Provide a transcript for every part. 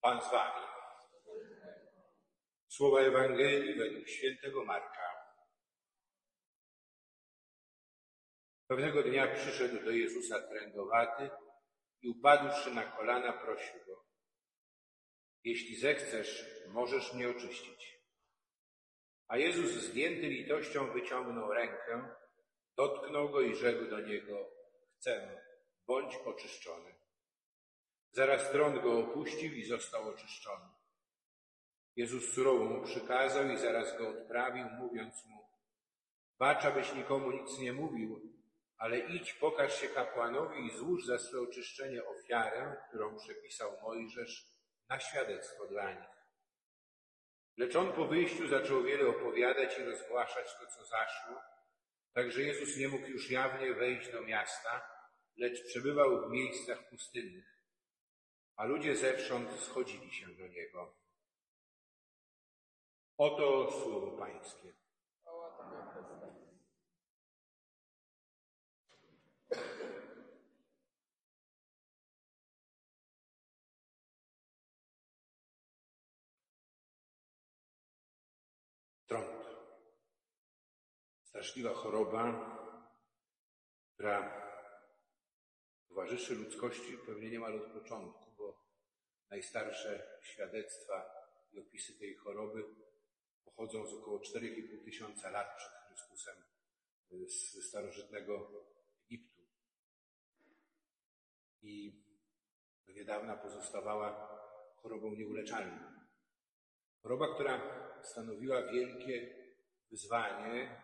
Pan z wami. Słowa Ewangelii według świętego Marka. Pewnego dnia przyszedł do Jezusa trędowaty i upadłszy na kolana prosił go. Jeśli zechcesz, możesz mnie oczyścić. A Jezus zdjęty litością wyciągnął rękę, dotknął go i rzekł do niego, chcę, bądź oczyszczony. Zaraz trąd go opuścił i został oczyszczony. Jezus surowo mu przykazał i zaraz go odprawił, mówiąc mu, bacz, abyś nikomu nic nie mówił, ale idź, pokaż się kapłanowi i złóż za swe oczyszczenie ofiarę, którą przepisał Mojżesz na świadectwo dla nich. Lecz on po wyjściu zaczął wiele opowiadać i rozgłaszać to, co zaszło, także Jezus nie mógł już jawnie wejść do miasta, lecz przebywał w miejscach pustynnych, a ludzie zewsząd schodzili się do Niego. Oto słowo Pańskie. Trąd. Straszliwa choroba, która towarzyszy ludzkości pewnie niemal od początku, najstarsze świadectwa i opisy tej choroby pochodzą z około 4,5 tysiąca lat przed Chrystusem z starożytnego Egiptu. I do niedawna pozostawała chorobą nieuleczalną. Choroba, która stanowiła wielkie wyzwanie,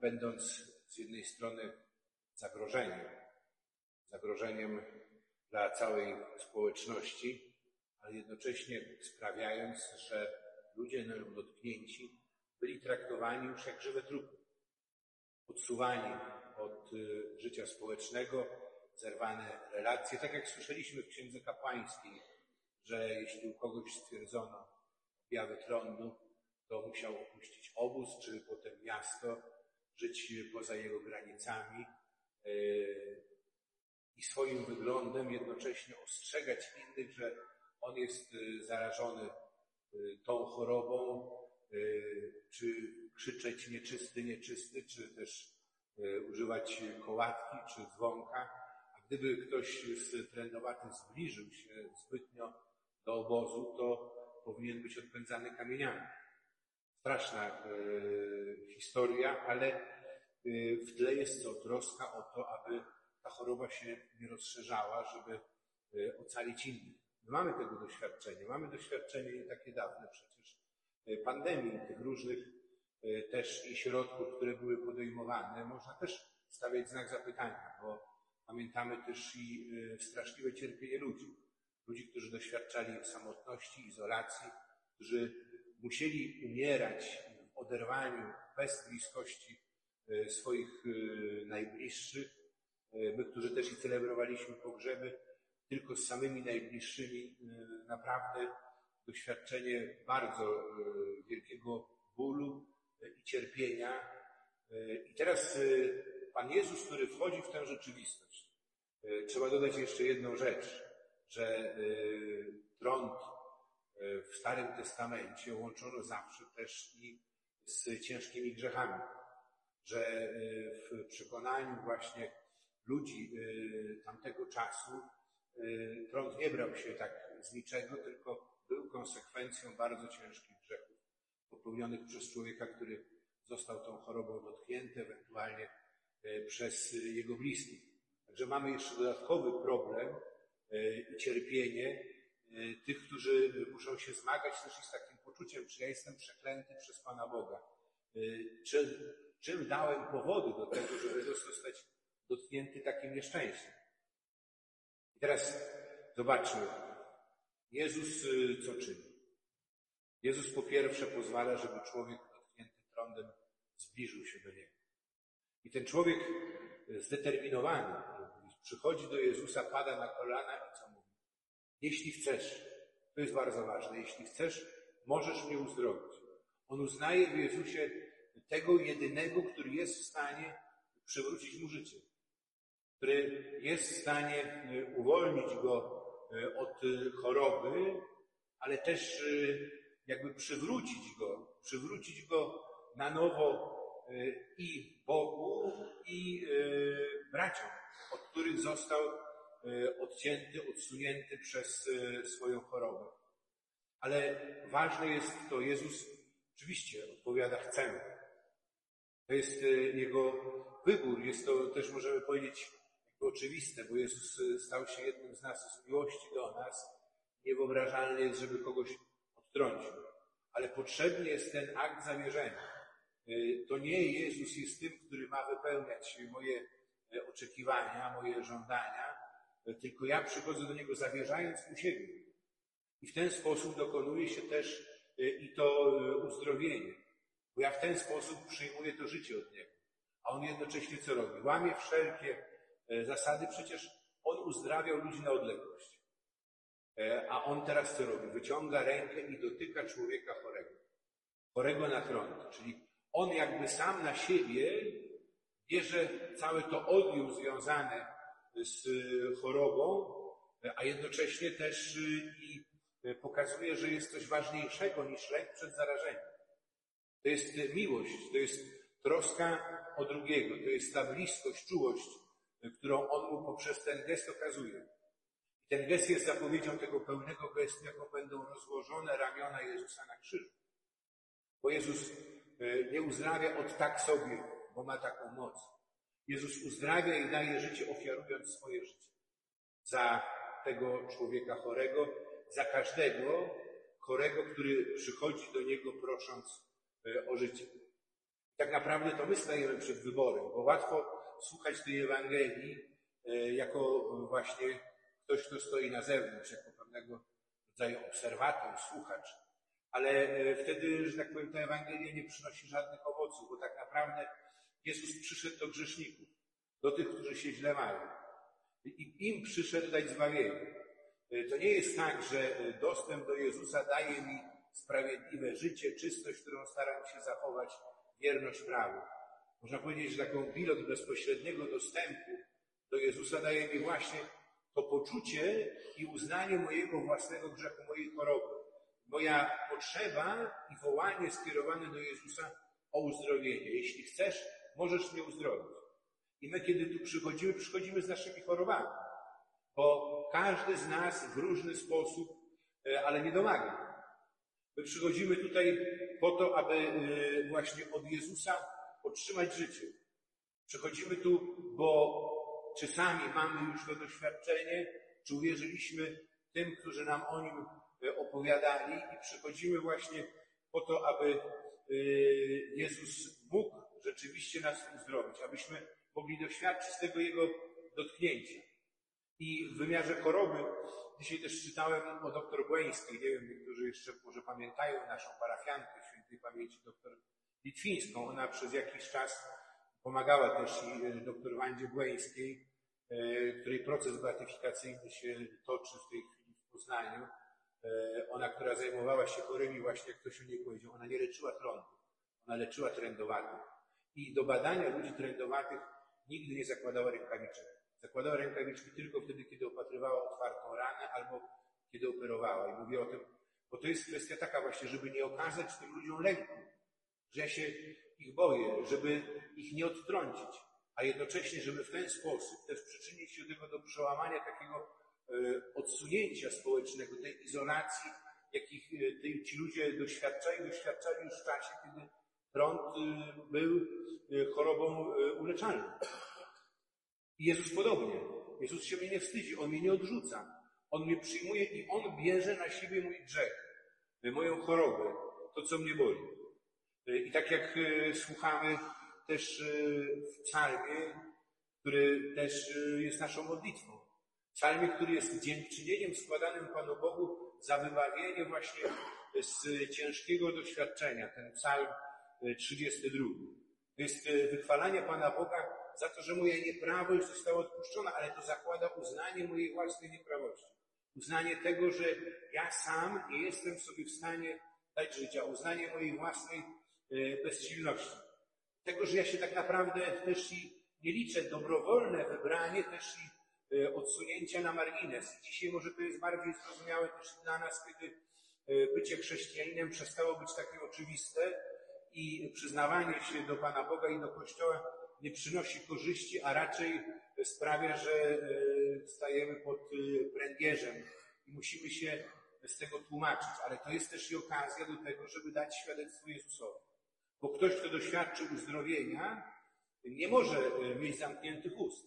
będąc z jednej strony zagrożeniem, zagrożeniem dla całej społeczności, ale jednocześnie sprawiając, że ludzie nią dotknięci byli traktowani już jak żywe trupy, odsuwani od y, życia społecznego, zerwane relacje, tak jak słyszeliśmy w Księdze Kapłańskiej, że jeśli u kogoś stwierdzono objawy trądu, to musiał opuścić obóz, czy potem miasto, żyć poza jego granicami y, i swoim wyglądem jednocześnie ostrzegać innych, że on jest y, zarażony tą chorobą, czy krzyczeć nieczysty, nieczysty, czy też używać kołatki, czy dzwonka. A gdyby ktoś z trendowatym zbliżył się zbytnio do obozu, to powinien być odpędzany kamieniami. Straszna historia, ale w tle jest to troska o to, aby ta choroba się nie rozszerzała, żeby ocalić innych. My mamy tego doświadczenie. Mamy doświadczenie nie takie dawne przecież pandemii, tych różnych też i środków, które były podejmowane. Można też stawiać znak zapytania, bo pamiętamy też i straszliwe cierpienie ludzi. Ludzi, którzy doświadczali samotności, izolacji, którzy musieli umierać w oderwaniu, bez bliskości swoich najbliższych. My, którzy też i celebrowaliśmy pogrzeby, tylko z samymi najbliższymi, naprawdę doświadczenie bardzo wielkiego bólu i cierpienia. I teraz Pan Jezus, który wchodzi w tę rzeczywistość, trzeba dodać jeszcze jedną rzecz, że trąd w Starym Testamencie łączono zawsze też i z ciężkimi grzechami, że w przekonaniu właśnie ludzi tamtego czasu trąd nie brał się tak z niczego, tylko był konsekwencją bardzo ciężkich grzechów popełnionych przez człowieka, który został tą chorobą dotknięty, ewentualnie przez jego bliskich. Także mamy jeszcze dodatkowy problem i cierpienie tych, którzy muszą się zmagać też z takim poczuciem, czy ja jestem przeklęty przez Pana Boga. Czy, czym dałem powody do tego, żeby zostać dotknięty takim nieszczęściem? I teraz zobaczmy, Jezus co czyni? Jezus po pierwsze pozwala, żeby człowiek dotknięty trądem zbliżył się do Niego. I ten człowiek zdeterminowany przychodzi do Jezusa, pada na kolana i co mówi? Jeśli chcesz, to jest bardzo ważne, jeśli chcesz, możesz mnie uzdrowić. On uznaje w Jezusie tego jedynego, który jest w stanie przywrócić mu życie, który jest w stanie uwolnić go od choroby ale też jakby przywrócić go, przywrócić go na nowo i Bogu, i braciom, od których został odcięty, odsunięty przez swoją chorobę. Ale ważne jest to, Jezus oczywiście odpowiada chcemy. To jest Jego wybór, jest to też możemy powiedzieć oczywiste, bo Jezus stał się jednym z nas z miłości do nas. Niewyobrażalne jest, żeby kogoś odtrącił. Ale potrzebny jest ten akt zamierzenia. Y, to nie Jezus jest tym, który ma wypełniać moje e, oczekiwania, moje żądania, e, tylko ja przychodzę do Niego zawierzając mu siebie. I w ten sposób dokonuje się też e, i to uzdrowienie. Bo ja w ten sposób przyjmuję to życie od Niego. A On jednocześnie co robi? Łamie wszelkie zasady, przecież On uzdrawiał ludzi na odległość. A On teraz co robi? Wyciąga rękę i dotyka człowieka chorego. Chorego na front, czyli on jakby sam na siebie bierze całe to odium związane z chorobą, a jednocześnie też i pokazuje, że jest coś ważniejszego niż lęk przed zarażeniem. To jest miłość, to jest troska o drugiego, to jest ta bliskość, czułość, którą on mu poprzez ten gest okazuje. Ten gest jest zapowiedzią tego pełnego gestu, jaką będą rozłożone ramiona Jezusa na krzyżu. Bo Jezus e, nie uzdrawia od tak sobie, bo ma taką moc. Jezus uzdrawia i daje życie, ofiarując swoje życie. Za tego człowieka chorego, za każdego chorego, który przychodzi do Niego prosząc e, o życie. Tak naprawdę to my stajemy przed wyborem, bo łatwo słuchać tej Ewangelii e, jako właśnie ktoś, kto stoi na zewnątrz, jako pewnego rodzaju obserwator, słuchacz. Ale e, wtedy, że tak powiem, ta Ewangelia nie przynosi żadnych owoców, bo tak naprawdę Jezus przyszedł do grzeszników, do tych, którzy się źle mają. I im przyszedł dać zbawienie. E, to nie jest tak, że dostęp do Jezusa daje mi sprawiedliwe życie, czystość, którą staram się zachować, wierność prawu. Można powiedzieć, że taką pilot bezpośredniego dostępu do Jezusa daje mi właśnie to poczucie i uznanie mojego własnego grzechu, mojej choroby moja potrzeba i wołanie skierowane do Jezusa o uzdrowienie. Jeśli chcesz, możesz mnie uzdrowić. I my, kiedy tu przychodzimy, przychodzimy z naszymi chorobami, bo każdy z nas w różny sposób, e, ale nie domaga. My przychodzimy tutaj po to, aby e, właśnie od Jezusa otrzymać życie. Przychodzimy tu, bo czy sami mamy już to doświadczenie, czy uwierzyliśmy tym, którzy nam o nim opowiadali i przychodzimy właśnie po to, aby y, Jezus mógł rzeczywiście nas uzdrowić, abyśmy mogli doświadczyć tego Jego dotknięcia. I w wymiarze choroby, dzisiaj też czytałem o doktor Błeńskiej, nie wiem, niektórzy jeszcze może pamiętają naszą parafiankę świętej pamięci doktor Litwińską. Ona przez jakiś czas pomagała też y, doktor Wandzie Błeńskiej, y, której proces beatyfikacyjny się toczy w tej chwili w Poznaniu. E, ona, która zajmowała się chorymi, właśnie jak ktoś o niej powiedział, ona nie leczyła trądu, ona leczyła trędowatych. I do badania ludzi trędowatych nigdy nie zakładała rękawiczek. Zakładała rękawiczki tylko wtedy, kiedy opatrywała otwartą ranę albo kiedy operowała. I mówię o tym, bo to jest kwestia taka właśnie, żeby nie okazać tym ludziom lęku, że ja się ich boję, żeby ich nie odtrącić, a jednocześnie, żeby w ten sposób też przyczynić się do tego do przełamania takiego E, odsunięcia społecznego, tej izolacji, jakich e, ci ludzie doświadczali, doświadczali już w czasie, kiedy prąd e, był chorobą uleczalną. I Jezus podobnie. Jezus się mnie nie wstydzi, On mnie nie odrzuca. On mnie przyjmuje i On bierze na siebie mój grzech, moją chorobę, to co mnie boli. I tak jak słuchamy też w psalmie, który też jest naszą modlitwą. Psalmie, który jest dziękczynieniem składanym Panu Bogu za wybawienie właśnie z ciężkiego doświadczenia. Ten psalm 32. E, to jest wychwalanie Pana Boga za to, że moja nieprawość została odpuszczona, ale to zakłada uznanie mojej własnej nieprawości. Uznanie tego, że ja sam nie jestem sobie w stanie dać życia. Uznanie mojej własnej bezsilności. Tego, że ja się tak naprawdę też i nie liczę. Dobrowolne wybranie też i E, odsunięcia na margines. Dzisiaj może to jest bardziej zrozumiałe też dla nas, kiedy bycie chrześcijaninem przestało być takie oczywiste i przyznawanie się do Pana Boga i do Kościoła nie przynosi korzyści, a raczej sprawia, że e, stajemy pod e, pręgierzem i musimy się z tego tłumaczyć. Ale to jest też i okazja do tego, żeby dać świadectwo Jezusowi. Bo ktoś, kto doświadczy uzdrowienia, nie może e, mieć zamkniętych ust.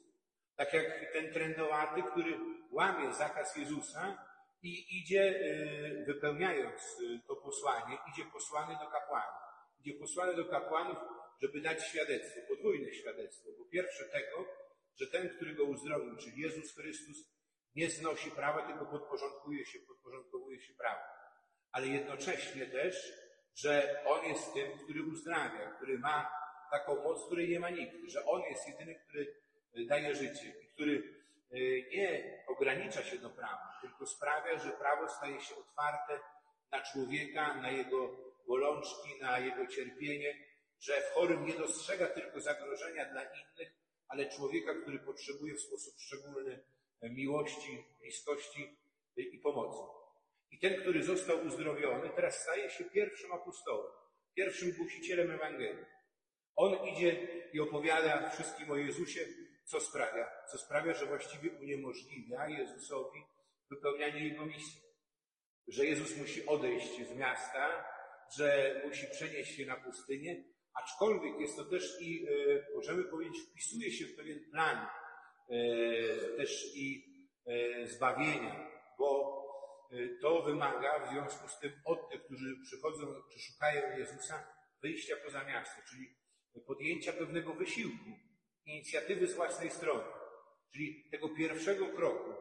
Tak jak ten trędowaty, który łamie zakaz Jezusa i idzie, wypełniając to posłanie, idzie posłany do kapłanów. Idzie posłany do kapłanów, żeby dać świadectwo, podwójne świadectwo. Po pierwsze tego, że ten, który go uzdrowił, czyli Jezus Chrystus, nie znosi prawa, tylko podporządkuje się, podporządkowuje się prawu. Ale jednocześnie też, że On jest tym, który uzdrawia, który ma taką moc, której nie ma nikt, że On jest jedyny, który e, daje życie i który e, nie ogranicza się do prawa, tylko sprawia, że prawo staje się otwarte na człowieka, na jego bolączki, na jego cierpienie, że w chorym nie dostrzega tylko zagrożenia dla innych, ale człowieka, który potrzebuje w sposób szczególny miłości, bliskości i pomocy. I ten, który został uzdrowiony, teraz staje się pierwszym apostołem, pierwszym głosicielem Ewangelii. On idzie i opowiada wszystkim o Jezusie, co sprawia, co sprawia, że właściwie uniemożliwia Jezusowi wypełnianie Jego misji. Że Jezus musi odejść z miasta, że musi przenieść się na pustynię, aczkolwiek jest to też i, e, możemy powiedzieć, wpisuje się w pewien plan e, też i e, zbawienia, bo to wymaga w związku z tym od tych, którzy przychodzą czy szukają Jezusa, wyjścia poza miasto, czyli podjęcia pewnego wysiłku, inicjatywy z własnej strony, czyli tego pierwszego kroku.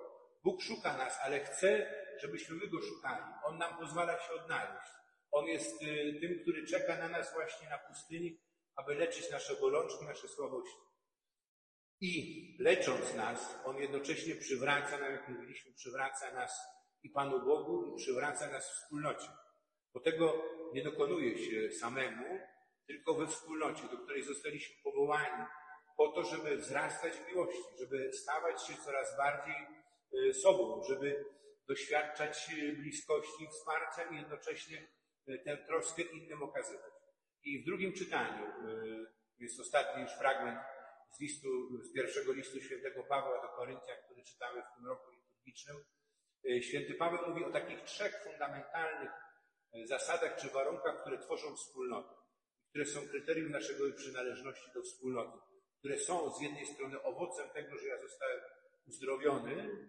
Bóg szuka nas, ale chce, żebyśmy my go szukali. On nam pozwala się odnaleźć. On jest y, tym, który czeka na nas właśnie na pustyni, aby leczyć nasze bolączki, nasze słabości. I lecząc nas, On jednocześnie przywraca nam, jak mówiliśmy, przywraca nas i Panu Bogu i przywraca nas w wspólnocie. Bo tego nie dokonuje się samemu, tylko we wspólnocie, do której zostaliśmy powołani po to, żeby wzrastać w miłości, żeby stawać się coraz bardziej y, sobą, żeby doświadczać bliskości, wsparcia i jednocześnie tę troskę innym okazywać. I w drugim czytaniu, jest ostatni już fragment z listu, z pierwszego listu świętego Pawła do Koryntia, który czytamy w tym roku liturgicznym, święty Paweł mówi o takich trzech fundamentalnych y, zasadach czy warunkach, które tworzą wspólnotę, które są kryterium naszego przynależności do wspólnoty, które są z jednej strony owocem tego, że ja zostałem uzdrowiony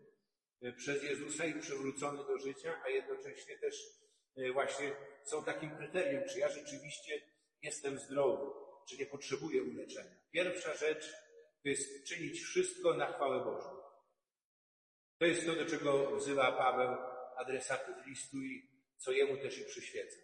przez Jezusa i przywrócony do życia, a jednocześnie też E, właśnie są takim kryterium, czy ja rzeczywiście jestem zdrowy, czy nie potrzebuję uleczenia. Pierwsza rzecz to jest czynić wszystko na chwałę Bożą. To jest to, do czego wzywa Paweł adresatów listu i co jemu też i przyświeca.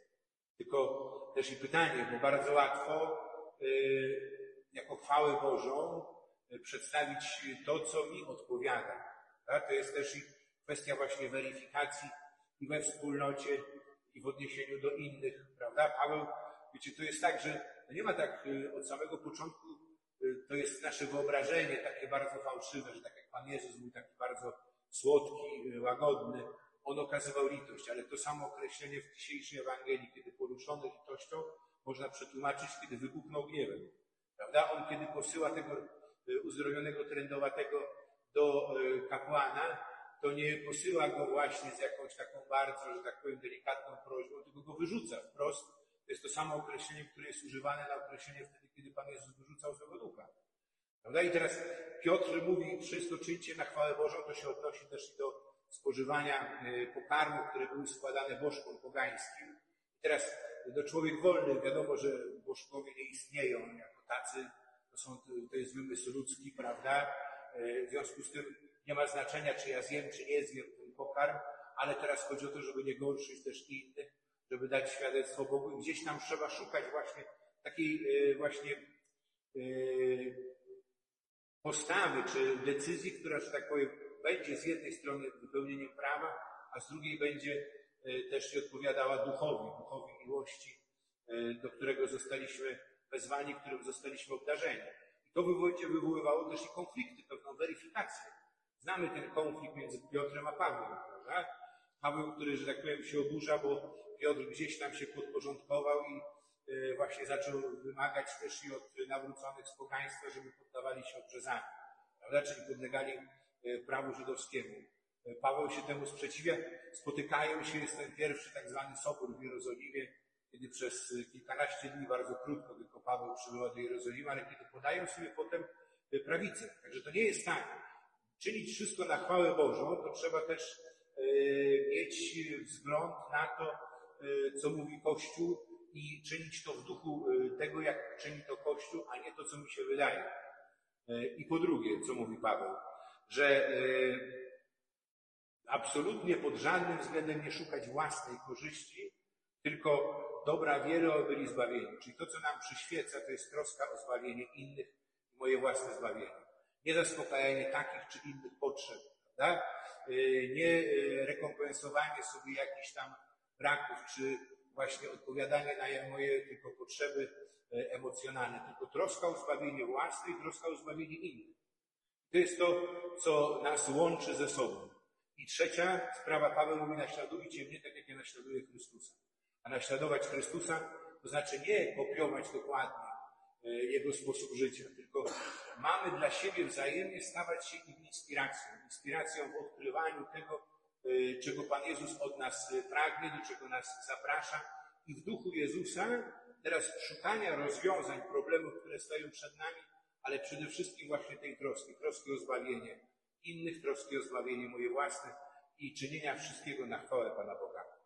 Tylko też i pytanie, bo bardzo łatwo yy, jako chwałę Bożą yy, przedstawić to, co mi odpowiada. Tak? To jest też i kwestia właśnie weryfikacji i we wspólnocie, i w odniesieniu do innych, prawda? Paweł, wiecie, to jest tak, że nie ma tak y, od samego początku, y, to jest nasze wyobrażenie takie bardzo fałszywe, że tak jak Pan Jezus był taki bardzo słodki, łagodny, on okazywał litość, ale to samo określenie w dzisiejszej Ewangelii, kiedy poruszony litością, można przetłumaczyć, kiedy wybuchnął gniewem. Prawda? On, kiedy posyła tego uzdrowionego trendowatego do kapłana, to nie posyła go właśnie z jakąś taką bardzo, że tak powiem, delikatną prośbą, tylko go wyrzuca wprost. To jest to samo określenie, które jest używane na określenie wtedy, kiedy Pan Jezus wyrzucał złego ducha. Prawda? I teraz Piotr mówi, wszystko czyńcie na chwałę Bożą, to się odnosi też i do spożywania e, pokarmów, które były składane bożkom pogańskim. I teraz do człowiek wolny, wiadomo, że bożkowie nie istnieją jako tacy, to, są, to jest wymysł ludzki, prawda? E, w związku z tym nie ma znaczenia, czy ja zjem, czy nie zjem ten pokarm, ale teraz chodzi o to, żeby nie gorszyć też innych, żeby dać świadectwo Bogu gdzieś tam trzeba szukać właśnie takiej właśnie postawy, czy decyzji, która, że tak powiem, będzie z jednej strony wypełnieniem prawa, a z drugiej będzie e, też się odpowiadała duchowi, duchowi miłości, do którego zostaliśmy wezwani, którym zostaliśmy obdarzeni. I to wywoływało też i konflikty, pewną weryfikację. Znamy ten konflikt między Piotrem a Pawłem, prawda? Paweł, który, że tak powiem, się oburza, bo Piotr gdzieś tam się podporządkował i e, właśnie zaczął wymagać też i od nawróconych z pogaństwa, żeby poddawali się obrzezaniu, prawda? Czyli podlegali e, prawu żydowskiemu. E, Paweł się temu sprzeciwia. Spotykają się, jest ten pierwszy tak zwany sobór w Jerozolimie, kiedy przez kilkanaście dni, bardzo krótko tylko Paweł przybyła do Jerozolimy, ale kiedy podają sobie potem prawicę. Także to nie jest tak. Czynić wszystko na chwałę Bożą, to trzeba też mieć wzgląd na to, co mówi Kościół i czynić to w duchu tego, jak czyni to Kościół, a nie to, co mi się wydaje. I po drugie, co mówi Paweł, że absolutnie pod żadnym względem nie szukać własnej korzyści, tylko dobra wiele, byli zbawieni. Czyli to, co nam przyświeca, to jest troska o zbawienie innych i moje własne zbawienie. Nie zaspokajanie takich czy innych potrzeb, prawda? Nie rekompensowanie sobie jakichś tam braków, czy właśnie odpowiadanie na moje tylko potrzeby emocjonalne, tylko troska o zbawienie własne i troska o zbawienie innych. To jest to, co nas łączy ze sobą. I trzecia sprawa, Paweł mówi, naśladujcie mnie tak, jak ja naśladuję Chrystusa. A naśladować Chrystusa to znaczy nie kopiować dokładnie Jego sposób życia, tylko mamy dla siebie wzajemnie stawać się im inspiracją. Inspiracją w odkrywaniu tego, czego Pan Jezus od nas pragnie, do czego nas zaprasza. I w duchu Jezusa teraz szukania rozwiązań problemów, które stoją przed nami, ale przede wszystkim właśnie tej troski, troski o zbawienie innych, troski o zbawienie moje własne i czynienia wszystkiego na chwałę Pana Boga.